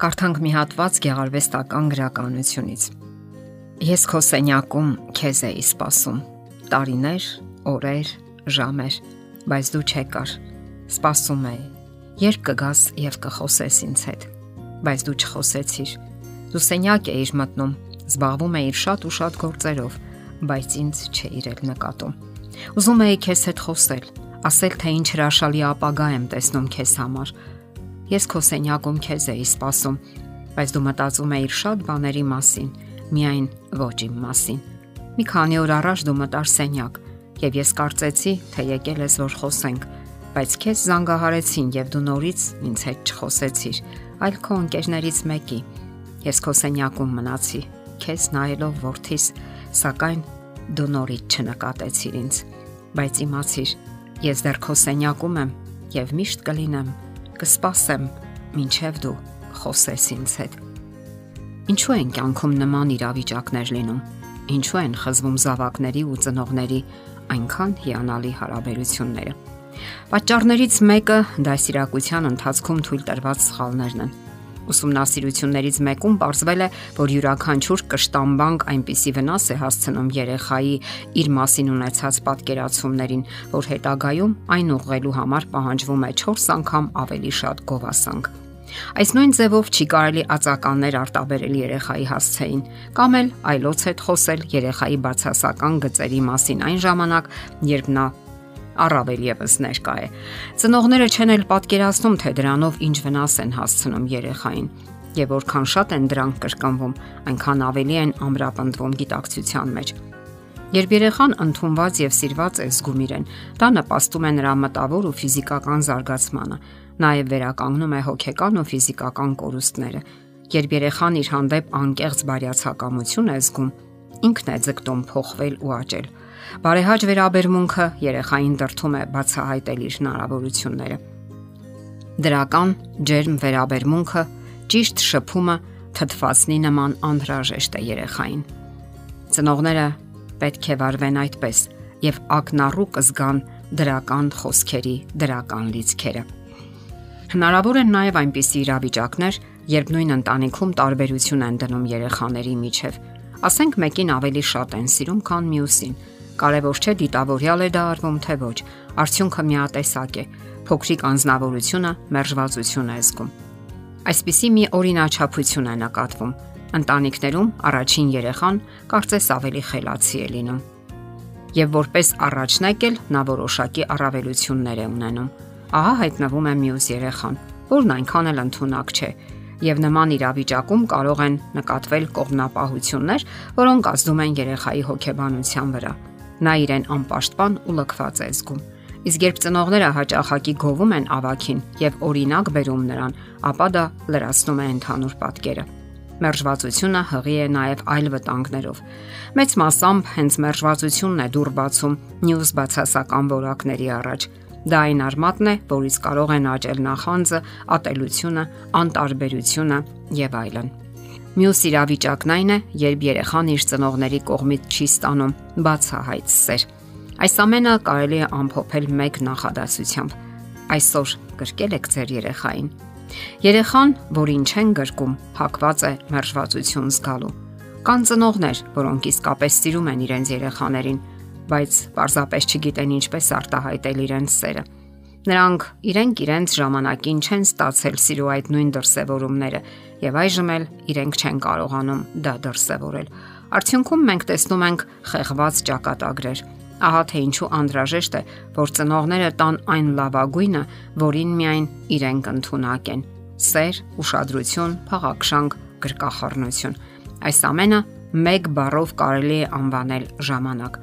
Կարդանք մի հատված գեղարվեստական գրականությունից։ Ես քո սենյակում քեզ էի սպասում։ Տարիներ, օրեր, ժամեր, բայց դու չեկար։ Սպասում էի։ Երբ կգաս եւ կխոսես ինձ հետ։ Բայց դու չխոսեցիր։ Դու սենյակ էիր մտնում, զբաղվում էիր շատ ու շատ գործերով, բայց ինձ չէիր էլ նկատում։ Ուզում էի քեզ հետ խոսել, ասել թե ինչ հրաշալի ապագա եմ տեսնում քեզ համար Ես քո սենյակում քեզ էի սպասում, բայց դու մտածում էիր շատ բաների մասին, միայն ոչ իմ մասին։ Մի քանի օր առաջ դու մտար սենյակ, եւ ես կարծեցի, թե եկել ես որ խոսենք, բայց քեզ զանգահարեցին եւ դու նորից ինձ հետ չխոսեցիր, այլ քո ընկերներից մեկի։ Ես քո սենյակում մնացի, քեզ նայելով ворթիս, սակայն դու նորից չնկատեցիր ինձ։ Բայց իմացիր, ես դեռ քո սենյակում եմ եւ միշտ կլինեմ կսպասեմ, ինչև դու խոսես ինձ հետ։ Ինչու են կյանքում նման իրավիճակներ լինում։ Ինչու են խզվում զավակների ու ծնողների այնքան հիանալի հարաբերությունները։ Պատճառներից մեկը դասիրակության ընթացքում թույլ տրված սխալներն են Ուսումնասիրություններից մեկում ողջվել է, որ յուրաքանչյուր կշտամբանկ այնպիսի վնաս է հասցնում երեխայի իր մասին ունեցած պատկերացումներին, որ հետագայում այն ուղղելու համար պահանջվում է 4 անգամ ավելի շատ գովասանք։ Այս նույն ձևով չի կարելի ածականներ արտաբերել երեխայի հասցեին, կամ էլ այլոց հետ խոսել երեխայի բացասական գծերի մասին այն ժամանակ, երբ նա առավել եւս ներկա է։ Ծնողները չեն էլ պատկերացնում, թե դրանով ինչ վնաս են հասցնում երեխային եւ որքան շատ են դրանք կրկնվում, այնքան ավելի են ամրապնդվում գիտակցության մեջ։ Երբ երեխան ընդունված եւ սիրված է զգում իրեն, դա նպաստում է նրա մտավոր ու ֆիզիկական զարգացմանը, նաեւ վերականգնում է հոգեկան ու ֆիզիկական կորուստները։ Երբ երեխան իր հանդեպ անկեղծ բարյացակամություն է զգում, ինքն է ձգտում փոխվել ու աճել։ Բարեհաճ վերաբերմունքը երեխային դրթում է բացահայտել իր հնարավորությունները։ Դրական ջերմ վերաբերմունքը, ճիշտ շփումը թթվածնի նման անհրաժեշտ է երեխային։ Ծնողները պետք է վարվեն այդպես եւ ակնառու կզգան դրական խոսքերի դրական լիցքերը։ Հնարավոր են նաև այնպիսի իրավիճակներ, երբ նույն ընտանիքում տարբերություն են դնում երեխաների միջև։ Ասենք մեկին ավելի շատ են սիրում, քան մյուսին, Կարևոր չէ դիտավորյալ է դա արվում թե ոչ։ Արդյունքը միատեսակ է։ Փոքրիկ անznավորությունը մերժվածություն է զգում։ Այսպիսի մի օրինաչափություն է նկատվում։ Ընտանիքներում առաջին երեխան կարծես ավելի խելացի է լինում։ Եվ որպես առաջնեկել նա որոշակի առավելություններ է ունենում։ Ահա հայտնվում է մյուս երեխան, որն այնքան էլ ընդունակ չէ, եւ նման իրավիճակում կարող են նկատվել կողմնապահություններ, որոնք ազդում են երեխայի հոգեբանության վրա նա իրեն անպաշտպան ու լքված է զգում։ Իսկ երբ ծնողները հաճախակի գովում են ավակին եւ օրինակ բերում նրան, ապա դա լրացնում է ընդհանուր պատկերը։ Մերժվածությունը հղի է նաև այլ վտանգներով։ Մեծ մասամբ հենց մերժվածությունն է դուր բացում նյուս բացասական որակների առաջ։ Դա այն արմատն է, որից կարող են աճել նախանձը, ատելությունը, անտարբերությունը եւ այլն։ Մյուս իրավիճակն այն է, երբ երեխան իր ծնողների կողմից չի ստանում բացահայտ սեր։ Այս ամենը կարելի է ամփոփել մեկ նախադասությամբ։ Այսօր գրկել եք ձեր երեխային։ Երեխան, որին չեն գրկում, փակված է մերժվածություն զգալու։ Կան ծնողներ, որոնք իսկապես սիրում են իրենց երեխաներին, բայց պարզապես չգիտեն ինչպես արտահայտել իրենց սերը Նրանք իրենք իրենց ժամանակին չեն ստացել սիրո այդ նույն դրսևորումները եւ այժմ էլ իրենք չեն կարողանում դա դրսևորել։ Արդյունքում մենք տեսնում ենք խեղված ճակատագրեր։ Ահա թե ինչու անհրաժեշտ է, որ ծնողները տան այն լավագույնը, որին միայն իրենք ընդունակ են՝ սեր, ուշադրություն, փաղաքշանք, գրկախառնություն։ Այս ամենը մեկ բառով կարելի է անվանել ժամանակ։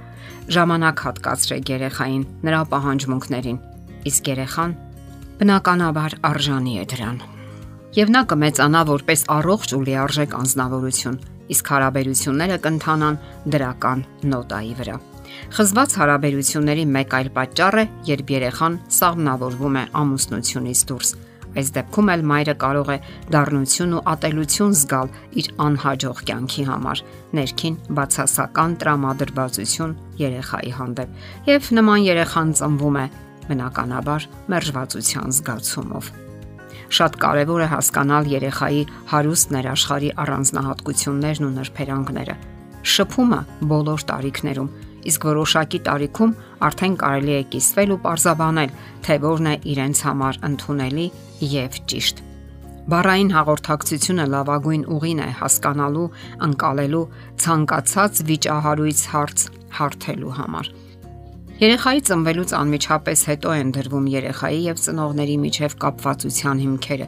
Ժամանակ հատկացրեք երեխային, նրա պահանջմունքներին, իսկ երեխան բնականաբար արժանի է դրան։ Եվ նա կմեծանա որպես առողջ ու լիարժեք անznավորություն, իսկ հարաբերությունները կընթանան դրական նոտայի վրա։ Խզված հարաբերությունների մեկ այլ պատճառ է, երբ երեխան սաղմնավորվում է ամուսնությունից դուրս։ Այս դեպքում էլ մայրը կարող է դառնություն ու ատելություն զգալ իր անհաջող կյանքի համար, ներքին բացասական տրամադրվածություն երեխայի հանդեպ։ Եվ նման երեխան ծնվում է բնականաբար մերժվածության զգացումով։ շատ կարևոր է հասկանալ երեխայի հարուստ ներաշխարի առանձնահատկություններն ու նրբերանգները։ Շփումը բոլոր տարիքներում, իսկ որոշակի տարիքում արդեն կարելի է կիսվել ու parzabanել, թե որն է իրենց համար ընդունելի եւ ճիշտ։ Բառային հաղորդակցությունը լավագույն ուղին է հասկանալու, անցալելու ցանկացած վիճահարույց հարց հարթելու համար։ Երեխայի ծնվելուց անմիջապես հետո են դրվում երեխայի եւ ծնողների միջև կապվածության հիմքերը։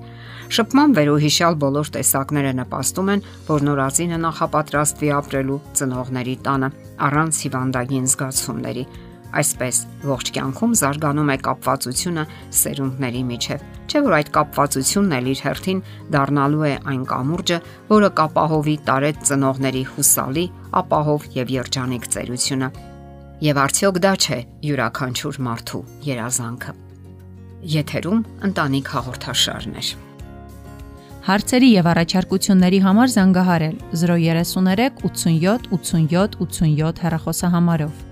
Շփման վերոհիշյալ բոլոր տեսակները նպաստում են, որ նորածինը նախապատրաստվի ապրելու ծնողների տանը առանց հիվանդագին զգացումների Այսպես ողջ կյանքում զարգանում է կապվածությունը սերունդների միջև։ Չէ՞ որ այդ կապվածությունն էլ իր հերթին դառնալու է այն կամուրջը, որը կապահովի տարեց ծնողների հուսալի, ապահով եւ երջանիկ ծերությունը։ Եվ արդյոք դա չէ յուրաքանչյուր մարդու երազանքը։ Եթերում ընտանիք հաղորդաշարներ։ Հարցերի եւ առաջարկությունների համար զանգահարել 033 87 87 87 հեռախոսահամարով։